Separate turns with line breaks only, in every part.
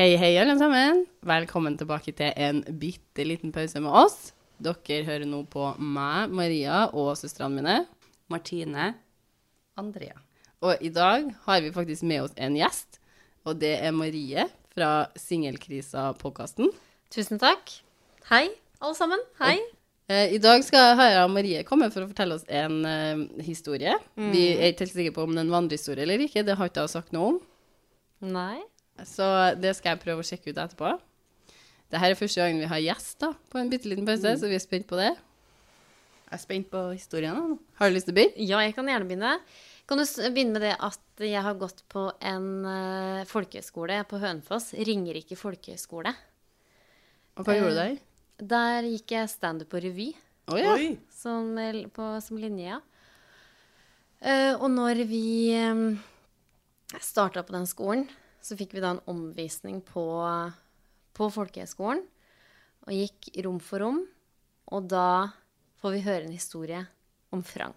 Hei, hei, alle sammen. Velkommen tilbake til en bitte liten pause med oss. Dere hører nå på meg, Maria og søstrene mine.
Martine. Andrea.
Og i dag har vi faktisk med oss en gjest, og det er Marie fra Singelkrisa-podkasten.
Tusen takk. Hei, alle sammen. Hei.
Og I dag skal Hara Marie komme for å fortelle oss en uh, historie. Vi er ikke helt sikre på om det er en vandrehistorie eller ikke, det har ikke jeg sagt noe om.
Nei.
Så det skal jeg prøve å sjekke ut etterpå. Dette er første gangen vi har gjest da, på en bitte liten pause, så vi er spent på det.
Jeg er spent på historien. nå.
Har du lyst til å begynne?
Ja, jeg kan gjerne begynne. Kan du begynne med det at jeg har gått på en uh, folkehøyskole på Hønefoss. Ringerike folkehøyskole.
Og hva gjorde du der?
Der gikk jeg standup og revy
Oh, ja.
Som, eh, på, som linje, ja. Uh, og når vi um, starta på den skolen, så fikk vi da en omvisning på, på folkehøyskolen. Og gikk rom for rom. Og da får vi høre en historie om Frank.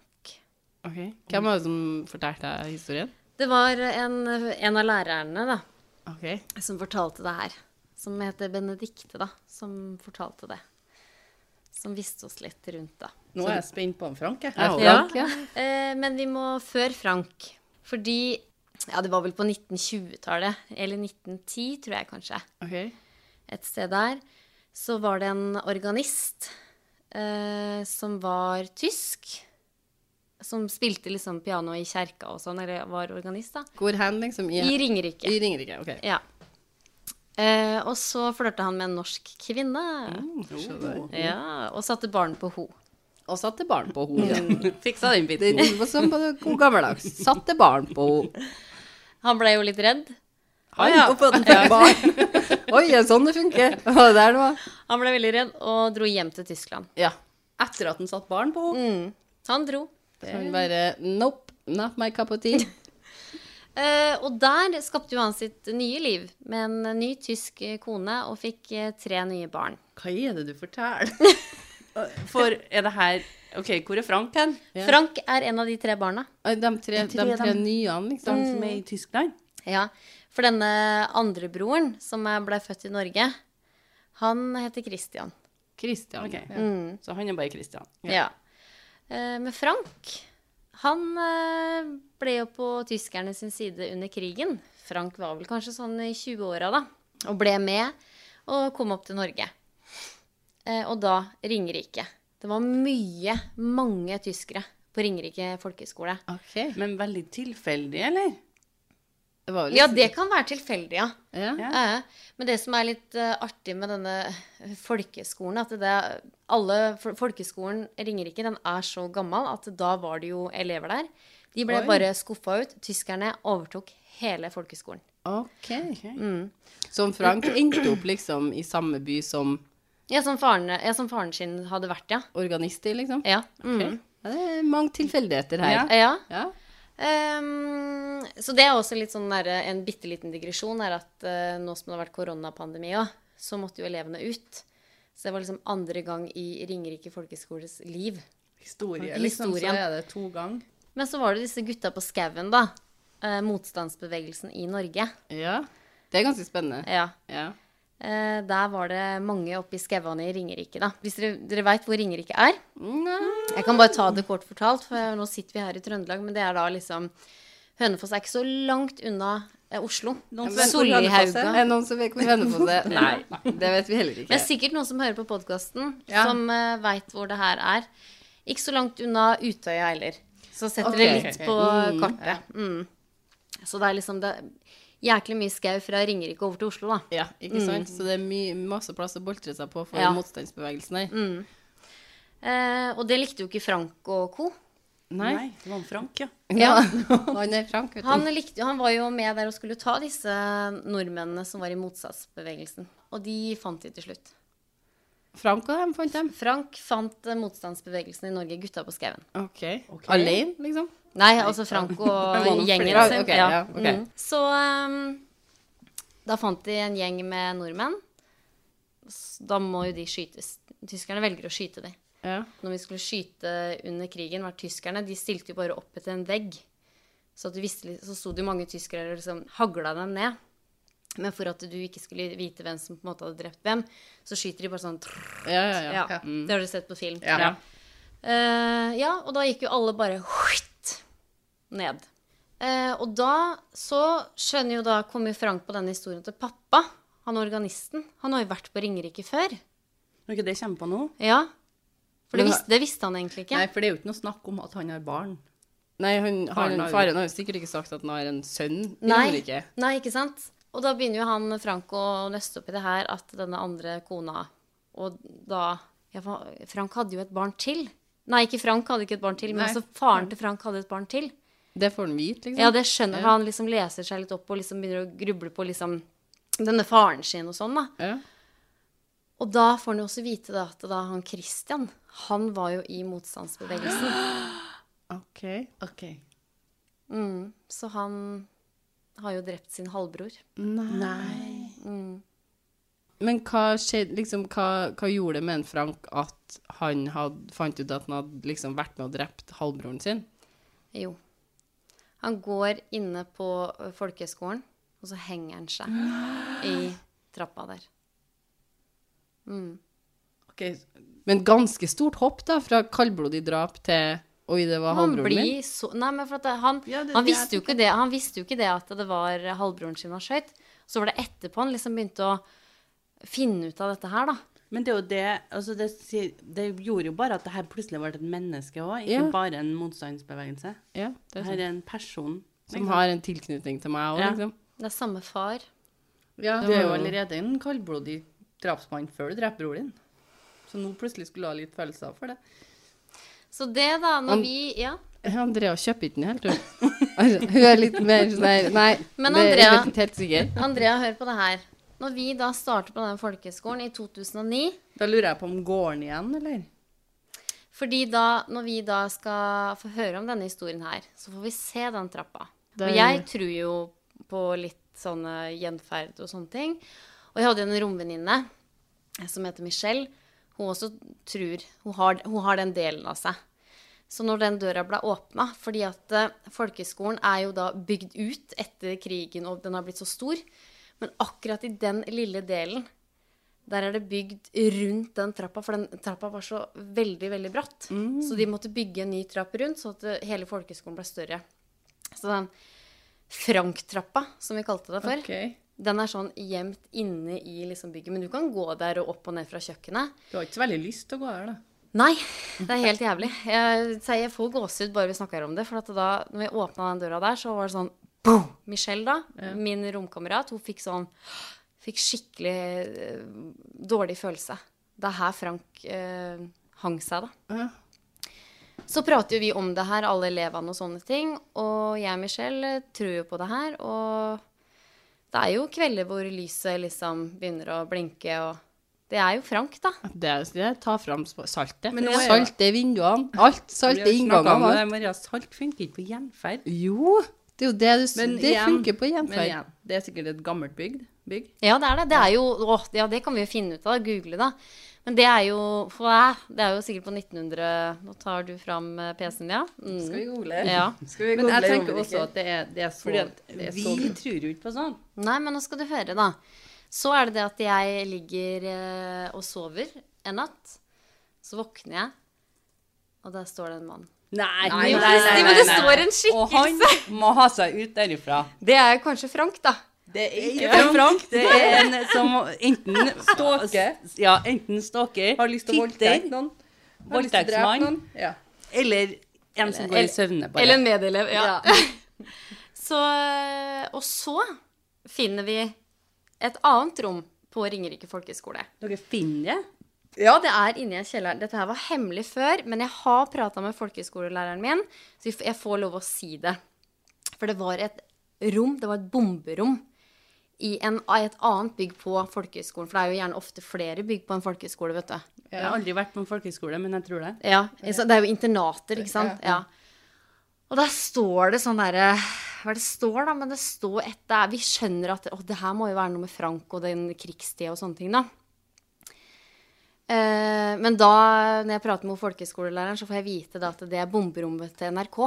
Ok. Hvem var det som fortalte deg historien?
Det var en, en av lærerne da,
Ok.
som fortalte det her. Som heter Benedikte, da. Som fortalte det. Som visste oss litt rundt, da.
Nå er jeg spent på om Frank. jeg.
Ja,
Ja.
Frank, ja.
Eh, men vi må før Frank. Fordi Ja, det var vel på 1920-tallet. Eller 1910, tror jeg kanskje.
Okay.
Et sted der. Så var det en organist eh, som var tysk. Som spilte liksom piano i kjerka og sånn, eller var organist, da.
Hvor hen, liksom? I,
I Ringerike.
I Ringerike, ok.
Ja. Eh, og så flørta han med en norsk kvinne.
Mm.
Ja, og satte barn på ho.
Og satte barn på henne.
Fiksa den biten.
det var sånn på god gammeldags. Satte barn på henne.
Han ble jo litt redd.
Han, fikk barn? Oi, er det sånn det funker? Var det der det var?
Han ble veldig redd og dro hjem til Tyskland.
Ja.
Etter at han satt barn på henne.
Mm. Han dro.
Så han bare Nope, not my cup of tea.
Uh, og der skapte jo han sitt nye liv med en ny tysk kone og fikk eh, tre nye barn.
Hva er det du forteller? For er det her OK, hvor er Frank hen?
Ja.
Frank er en av de tre barna.
De tre,
tre
de tre nye, liksom.
mm. som er i Tyskland?
Ja, For denne andre broren, som ble født i Norge, han heter Christian.
Christian.
Ok,
Ja.
Mm.
Så han er bare Christian.
Ja. ja. men Frank, han eh, ble jo på tyskerne sin side under krigen. Frank var vel kanskje sånn i 20-åra da, og ble med og kom opp til Norge. Eh, og da Ringerike. Det var mye, mange tyskere på Ringerike folkehøgskole.
Okay.
Men veldig tilfeldig, eller?
Det var jo
Ja, det kan være tilfeldig, ja.
ja.
Ja.
Eh, Men det som er litt eh, artig med denne folkeskolen, at det alle fol- Folkeskolen Ringerike, den er så gammel at da var det jo elever der. De ble
Oi.
bare skuffa ut. Tyskerne overtok hele folkeskolen.
OK.
Mm.
Så Frank endte opp liksom i samme by som
Ja, som faren, ja, som faren sin hadde vært, ja.
organist i, liksom?
Ja. Mm.
Ja, det er mange tilfeldigheter her.
Ja.
ja. Ehm, så det er også litt sånn der, en bitte liten digresjon, er at uh, nå som det har vært koronapandemi òg, så måtte jo elevene ut. Så det var liksom andre gang i Ringerike folkeskoles liv.
Historie, liksom.
Historien.
Så er det to gang.
Men så var det disse gutta på skauen, da. Uh, motstandsbevegelsen i Norge.
ja. Det er ganske spennende.
Ja.
Ja.
Eh, der var det mange oppe i skauene i Ringerike, da. Hvis dere, dere veit hvor Ringerike er?
Nei.
Jeg kan bare ta det kort fortalt, for nå sitter vi her i Trøndelag, men det er da liksom Hønefoss er ikke så langt unna eh, Oslo.
Noen som.
Er det noen som vet hvor Hønefoss er? Nei, det vet vi heller ikke.
Men
er
sikkert noen som hører på podkasten,
Ja.
som uh, veit hvor det her er. Ikke så langt unna Utøya heller. Så setter
okay.
det litt på
Mm,
kartet. Mm. Så det er liksom det jæklig mye skau fra Ringerike over til Oslo, da.
Ja, ikke sant? Så det er mye, masse plass å boltre seg på for
Ja.
motstandsbevegelsen her.
Eh, og det likte jo ikke Frank og co.
Nei.
Nei, det var han Frank, ja.
Ja. Han er Frank, vet du.
Han, likte, han var jo med der og skulle ta disse nordmennene som var i motstandsbevegelsen. Og de fant de til slutt.
Frank og dem fant dem.
Frank fant eh, motstandsbevegelsen i Norge, gutta på skauen.
Okay.
okay.
Alene, liksom?
Nei, altså Frank og gjengen sin.
Okay, ja, okay.
Mm. Så um, da fant de en gjeng med nordmenn. Da må jo de skytes. Tyskerne velger å skyte dem.
Ja.
Når vi skulle skyte under krigen, var tyskerne De stilte jo bare opp etter en vegg. Så, at du visste, så sto det jo mange tyskere og liksom hagla dem ned. Men for at du ikke skulle vite hvem som på en måte hadde drept hvem, så skyter de bare sånn
Ja, ja, ja.
Ja,
Ja.
Det har du sett på film.
Ja.
Eh, ja, og da gikk jo alle bare huitt ned. Uh, og da så skjønner jo da Kommer Frank på denne historien til pappa. Han organisten. Han har jo vært på Ringerike før.
Når ikke det kjempa på nå
Ja. For det visste, det visste han egentlig ikke.
Nei, for det er jo ikke noe snakk om at han har barn.
Nei, han, han,
Faren har jo-
faren har jo sikkert ikke sagt at han har en sønn. i Ringerike.
Nei, ikke sant? Og da begynner jo han Frank å nøste opp i det her at denne andre kona Og da ja, Frank hadde jo et barn til. Nei, ikke Frank hadde ikke et barn til, men
Nei.
altså faren til Frank hadde et barn til.
Det får han vite, liksom.
Ja, det skjønner
Ja.
han. liksom leser seg litt opp og liksom begynner å gruble på liksom denne faren sin og sånn, da.
Ja.
Og da får han jo også vite da, at da han Christian, han var jo i motstandsbevegelsen.
OK.
Ok.
Mm, så han har jo drept sin halvbror.
Nei.
Mm.
Men hva skjedde, liksom, hva, hva gjorde det med en Frank at han had, fant ut at han hadde liksom vært med og drept halvbroren sin?
Jo. Han går inne på folkehøgskolen, og så henger han seg i trappa der. Mm.
Ok,
Men ganske stort hopp, da, fra kaldblodig drap til Oi, det var
Han
halvbroren min.
så Nei, men for at han,
Ja, det-
han, visste jo ikke det, han visste jo ikke det at det var halvbroren sin han skøyt. Så var det etterpå han liksom begynte å finne ut av dette her, da.
Men det er jo det altså det, det gjorde jo bare at det her plutselig ble et menneske òg, ikke
Ja.
bare en motstandsbevegelse.
Ja, det
er
er
her er en person.
Som har en tilknytning til meg òg,
Ja.
liksom.
Det er samme far.
Ja,
Det
du er jo- allerede en kaldblodig drapsmann før du dreper broren din. Så nå plutselig skulle du ha litt følelser for det.
Så det, da, når
And,
vi Ja.
Andrea kjøper ikke den helt, hun. Altså, hun er litt mer sånn Nei,
Men
det er
Andrea-
ikke helt sikker.
Andrea, hør på det her. Når vi da starter på den folkehøgskolen i 2009
Da lurer jeg på om gården igjen, eller?
Fordi da, når vi da skal få høre om denne historien her, så får vi se den trappa.
Det
Og jeg tror jo på litt sånne gjenferd og sånne ting. Og jeg hadde en romvenninne som heter Michelle. Hun også tror Hun har, hun har den delen av seg. Så når den døra ble åpna Fordi at folkeskolen er jo da bygd ut etter krigen, og den har blitt så stor. Men akkurat i den lille delen der er det bygd rundt den trappa, for den trappa var så veldig, veldig bratt. Så de måtte bygge en ny trapp rundt, så at eh, hele folkeskolen ble større. Så den Frank-trappa, som vi kalte det for,
Ok.
Den er sånn gjemt inne i liksom bygget. Men du kan gå der og opp og ned fra kjøkkenet.
Du har ikke så veldig lyst til å gå der, da.
Nei, det er helt jævlig. Jeg, jeg får gåsehud bare vi snakker om det. For da når vi åpna den døra der, så var det sånn boom! Michelle, da, min romkamerat, hun fikk sånn Fikk skikkelig eh, dårlig følelse. Det er her Frank eh, hang seg, da.
Ja.
Så prater jo vi om det her, alle elevene og sånne ting. Og jeg og Michelle eh, tror jo på det her. Og det er jo kvelder hvor lyset liksom begynner å blinke, og det er jo Frank, da.
Det er det. Ta fram saltet.
Men nå er jo-
Salt er vinduene. Alt. Salt
er
inngangene.
Maria, salt funker ikke på gjenferd.
Jo, det er jo det du
Men
Det
igjen-
funker på
Men igjen, det er sikkert et gammelt bygd. Bygg.
Ja, det er det. Det er jo Å, ja, det kan vi jo finne ut av. Google, da. Men det er jo det er jo sikkert på 1900 Nå tar du fram eh, PC-en, ja? Mm.
Skal vi google?
Ja.
Skal vi Men jeg tenker også at det er, det er så,
Fordi at
det er
vi
så tror jo ikke på sånn.
Nei, men nå skal du høre, da. Så er det det at jeg ligger eh, og sover en natt. Så våkner jeg, og der står det en mann.
Nei,
nei, nei, nei, men det står en
Og han må ha seg ut derifra.
Det er kanskje Frank, da.
Det er ikke Frank. Det er en som enten
Stalker.
Ja, enten stalker,
Har lyst til å voldtekte noen.
Voldtektsmann,
noen. Ja.
eller en som går i søvne bare.
Eller en medelev. Ja. så, eh, og så finner vi et annet rom på Ringerike folkehøgskole.
Dere finner det?
Ja, det er inni en kjeller. Dette her var hemmelig før, men jeg har prata med folkehøyskolelæreren min, så jeg får lov å si det. For det var et rom, det var et bomberom, i en, i et annet bygg på folkehøyskolen. For det er jo gjerne ofte flere bygg på en folkehøyskole, vet du.
Jeg har aldri vært på en folkehøyskole, men jeg tror det.
Ja, så Det er jo internater, ikke sant. Ja. Og der står det sånn derre Hva er det står, da? Men det står et det er, Vi skjønner at å, det her må jo være noe med Frank og den krigstida og sånne ting, da. Eh, men da, når jeg prater med folkeskolelæreren så får jeg vite da at det er bomberommet til NRK.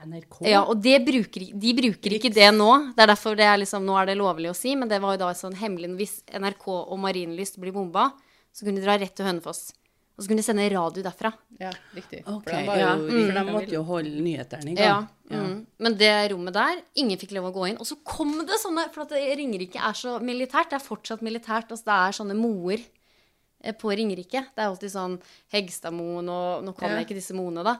NRK?
Ja, og det bruker, de bruker ikke det nå. Det er derfor det er liksom, nå er det lovlig å si, men det var jo da sånn hemmelig Hvis NRK og Marienlyst blir bomba, så kunne de dra rett til Hønefoss. Og så kunne de sende radio derfra.
Ja, riktig.
Okay,
For de
ja,
mm.
for de måtte jo holde nyhetene i
Ja.
gang.
Mm. Men det rommet der, ingen fikk lov å gå inn. Og så kom det sånne For at det- Ringerike er så militært. Det er fortsatt militært. Altså det er sånne moer på Ringerike. Det er alltid sånn Hegstadmoen og Nå kan
Ja.
jeg ikke disse moene, da.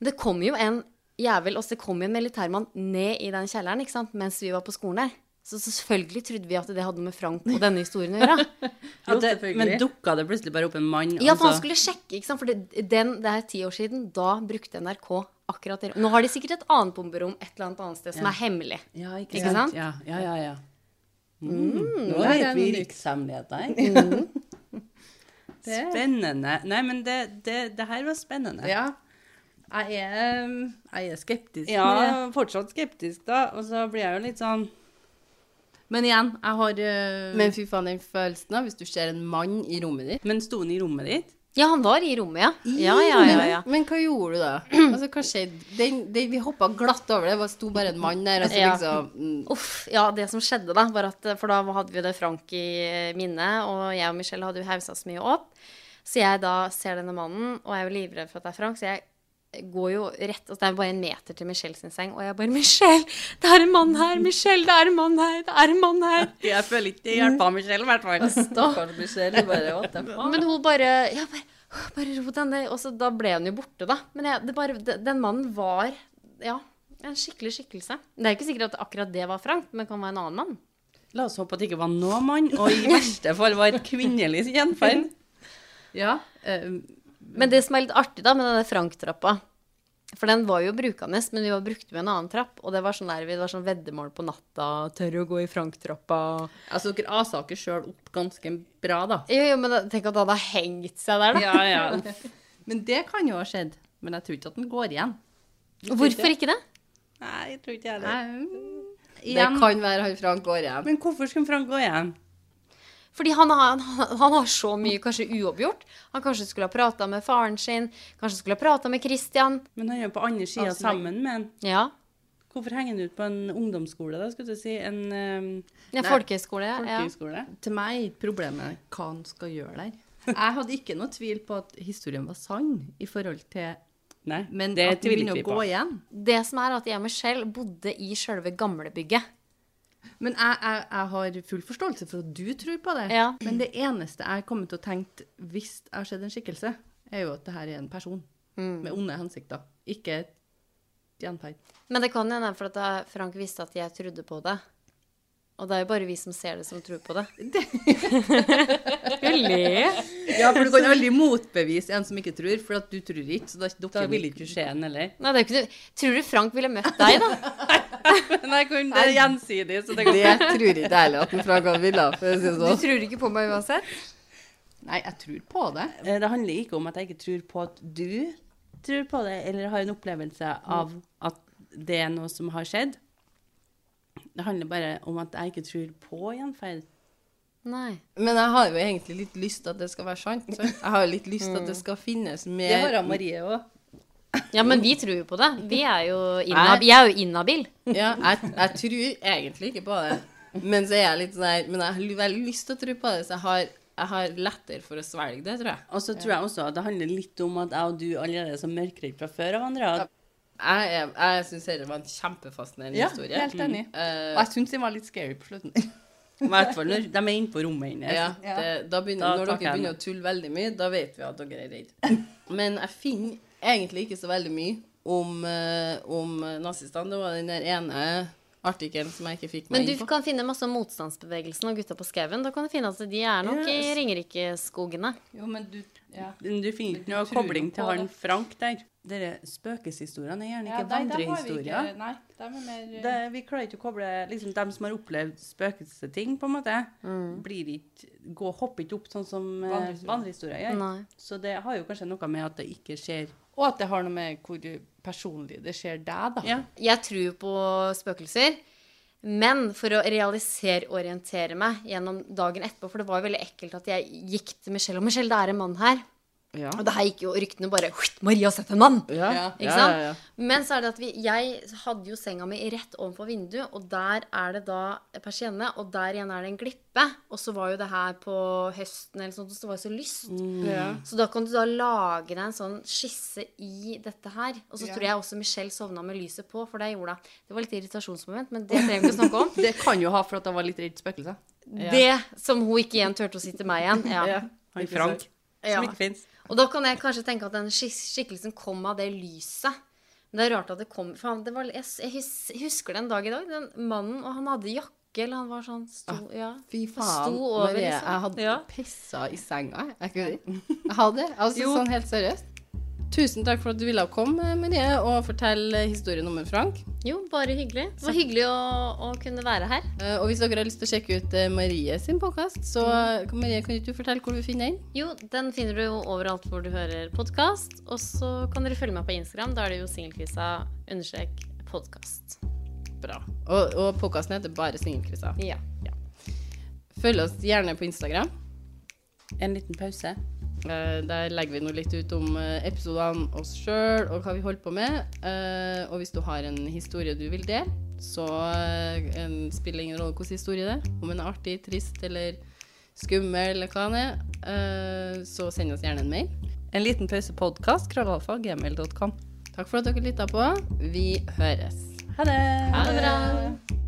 Men det kom jo en jævel, og så kom jo en militærmann ned i den kjelleren ikke sant, mens vi var på skolen der. Så selvfølgelig trodde vi at det hadde med Frank og denne historien å gjøre.
Jo, det, men dukka det plutselig bare opp en mann?
Ja, for han
altså-
skulle sjekke, ikke sant? For det, den, det er ti år siden. Da brukte NRK akkurat det. Nå har de sikkert et annet bomberom et eller annet annet sted som
Ja.
er hemmelig.
Ja, ikke,
Ikke sant?
Ja, ja, ja. ja. Mm. Nå
er
vet vi
noe
rikshemmeligheter.
Det-
Spennende. Nei, men det, det, det her var spennende.
Ja. Jeg er, jeg er skeptisk.
Ja, fortsatt skeptisk, da. Og så blir jeg jo litt sånn
Men igjen, jeg har uh...
Men fy faen, den følelsen da, hvis du ser en mann i rommet ditt.
Men sto han i rommet ditt?
Ja, han var i rommet, ja. Ja, ja, ja. ja.
Men hva gjorde du da? Altså, hva skjedde? Den, den, vi hoppa glatt over det. Det sto bare en mann der. Altså,
Ja.
liksom, mm,
Uff, ja, det som skjedde da, var at For da hadde vi det Frank i minne, og jeg og Michelle hadde jo haussa så mye opp. Så jeg da ser denne mannen, og jeg er jo livredd for at det er Frank, så jeg går jo rett altså Det er bare en meter til Michelle sin seng, og jeg bare 'Michelle, det er en mann her! Michelle, det er en mann her! Det er en mann her!'
Jeg føler ikke det hjelper Michelle, i hvert fall.
Stakkars Michelle. Bare?
Men hun bare ja, bare, bare ro deg ned. Og så da ble hun jo borte, da. Men jeg, det bare, den mannen var ja, en skikkelig skikkelse. Det er ikke sikkert at akkurat det var Frank, men det kan være en annen mann.
La oss håpe at det ikke var noen mann, og i verste fall var et kvinnelig gjenferd.
Ja. eh,
Men det som er litt artig da med denne Frank-trappa For den var jo brukende, men vi var brukte med en annen trapp. Og det var sånn der, det var sånn veddemål på natta. Tør å gå i Frank-trappa.
altså, dere asa dere sjøl opp ganske bra, da.
Jo, jo, men da, tenk at det hadde hengt seg der, da.
Ja, ja.
Men det kan jo ha skjedd. Men jeg tror ikke at den går igjen.
Hvorfor ikke det?
Nei, jeg tror ikke jeg det.
det kan være han Frank går igjen.
Men hvorfor skulle Frank gå igjen?
Fordi han har, han, han har så mye kanskje uoppgjort. Han kanskje skulle ha prata med faren sin. Kanskje skulle ha prata med Christian.
Men han er jo på andre sida
Altså,
sammen med en.
Ja.
Hvorfor henger han ut på en ungdomsskole, da, skulle du si? En um,
ja
Nei,
folkehøyskole. Ja.
Til meg er ikke problemet hva han skal gjøre der. Jeg hadde ikke noe tvil på at historien var sann i forhold til
Nei,
Men
det
at
tviler
begynner å gå
på.
igjen
Det som er at jeg og Michelle bodde i sjølve gamlebygget.
Men jeg, jeg, jeg har full forståelse for at du tror på det.
Ja.
Men det eneste jeg kommer til å tenke hvis jeg har sett en skikkelse, er jo at det her er en person med onde hensikter. Ikke et gjenferd.
Men det kan hende for at Frank visste at jeg trodde på det. Og det er jo bare vi som ser det, som tror på det. Skal?
Ja, for du kan aldri motbevise en som ikke tror, for at du tror ikke. Så da,
Da vil ikke du se den heller.
Nei, det er ikke. Tror du Frank ville møtt deg, da?
Nei, kun- det er gjensidig, så det går
Det tror ikke jeg heller at en Frank hadde ville, for å si det
Du
sånn.
tror ikke på meg uansett?
Nei, jeg tror på det.
Eh, Det handler ikke om at jeg ikke tror på at du tror på det, eller har en opplevelse av at det er noe som har skjedd. Det handler bare om at jeg ikke tror på gjenferd.
Nei.
Men jeg har jo egentlig litt lyst til at det skal være sant. Så. Jeg har jo litt lyst til at det skal finnes mer
Det har Marie òg.
Ja, men vi tror jo på det. Vi er jo inhabil. Jeg er jo inhabil.
Ja, jeg, jeg tror egentlig ikke på det. Men så er jeg litt sånn Men jeg har veldig lyst til å tro på det, så jeg har, jeg har lettere for å svelge det, tror jeg.
Og så tror jeg også at det handler litt om at jeg og du allerede er så mørkredd fra før av andre. At
Jeg, er- jeg syns dette var en kjempefascinerende
Ja,
historie.
helt enig.
Mm.
Og jeg syns den var litt scary på slutten.
I hvert fall når de er inne på rommet hennes.
ja,
Ja.
det, da begynner,
Da
når dere begynner å tulle veldig mye, da vet vi at dere er redde. Men jeg finner egentlig ikke så veldig mye om, eh, om nazistene. Det var den der ene artikkelen som jeg ikke fikk meg inn på.
Men du kan finne masse om motstandsbevegelsen og gutta på skauen. Da kan du finne at de er nok i
Yes.
Ringerikeskogene.
Jo, men du ja.
Du finner ikke noe kobling til han
det.
Frank der. Dere spøkelseshistoriene er gjerne ikke vandrehistorier.
Vi, de er mer
Det, vi klarer ikke å koble liksom, dem som har opplevd spøkelsesting, på en måte. Blir ikke, går, hopper ikke opp sånn som eh,
Vandrehistorier.
vandrehistorier gjør.
Nei.
Så det har jo kanskje noe med at det ikke skjer
Og at det har noe med hvor personlig det skjer deg, da.
Ja.
Jeg tror på spøkelser. Men for å realisere-orientere meg gjennom dagen etterpå For det var jo veldig ekkelt at jeg gikk til Michelle og Michelle, det er en mann her.
Ja.
Og det her gikk jo ryktene bare Maria har sett en mann!
Ja.
Ikke
Ja,
sant?
ja, ja.
Men så er det at vi, jeg hadde jo senga mi rett overfor vinduet, og der er det da persienne, og der igjen er det en glippe. Og så var jo det her på høsten eller sånt, så det var jo så lyst.
Ja.
Så da kan du da lage deg en sånn skisse i dette her. Og så tror jeg også Michelle sovna med lyset på, for det gjorde hun. Det var litt irritasjonsmoment, men det trenger vi ikke snakke om.
Det kan jo ha for at det var litt redd spøkelser.
Det som hun ikke igjen turte å si til meg igjen. Ja.
Han Frank,
Ja.
som ikke fins.
Og da kan jeg kanskje tenke at den skikkelsen kom av det lyset. Men det er rart at det kom Faen, det var, jeg, jeg husker det en dag i dag. Den mannen, og han hadde jakke, eller han var sånn sto, ja,
Fy faen,
over, liksom.
jeg hadde
Ja.
pissa i senga. Jeg. Jeg hadde altså
Jo.
sånn helt seriøst. Tusen takk for at du ville komme, Marie, og fortelle historien om en Frank.
Jo, bare hyggelig. Det var hyggelig å, å kunne være her.
Eh, og hvis dere har lyst til å sjekke ut eh, Marie sin podkast, så
Mm.
Marie, kan du fortelle hvor du finner den?
Jo, den finner du jo overalt hvor du hører podkast. Og så kan dere følge meg på Instagram. Da er det jo singelkrisa understrek podkast.
Bra. Og, og podkasten heter bare Singelkrisa.
Ja.
Følg oss gjerne på Instagram.
En liten pause.
Eh, der legger vi nå litt ut om eh, episodene, oss sjøl og hva vi holder på med. Eh, og hvis du har en historie du vil dele, så en- spiller det ingen rolle hvilken historie det er. Om den er artig, trist eller skummel eller hva den er, så send oss gjerne en mail.
En liten pause podkast, krøllalfa, gmail.com.
Takk for at dere lytta på. Vi høres.
Ha det!
Ha det bra.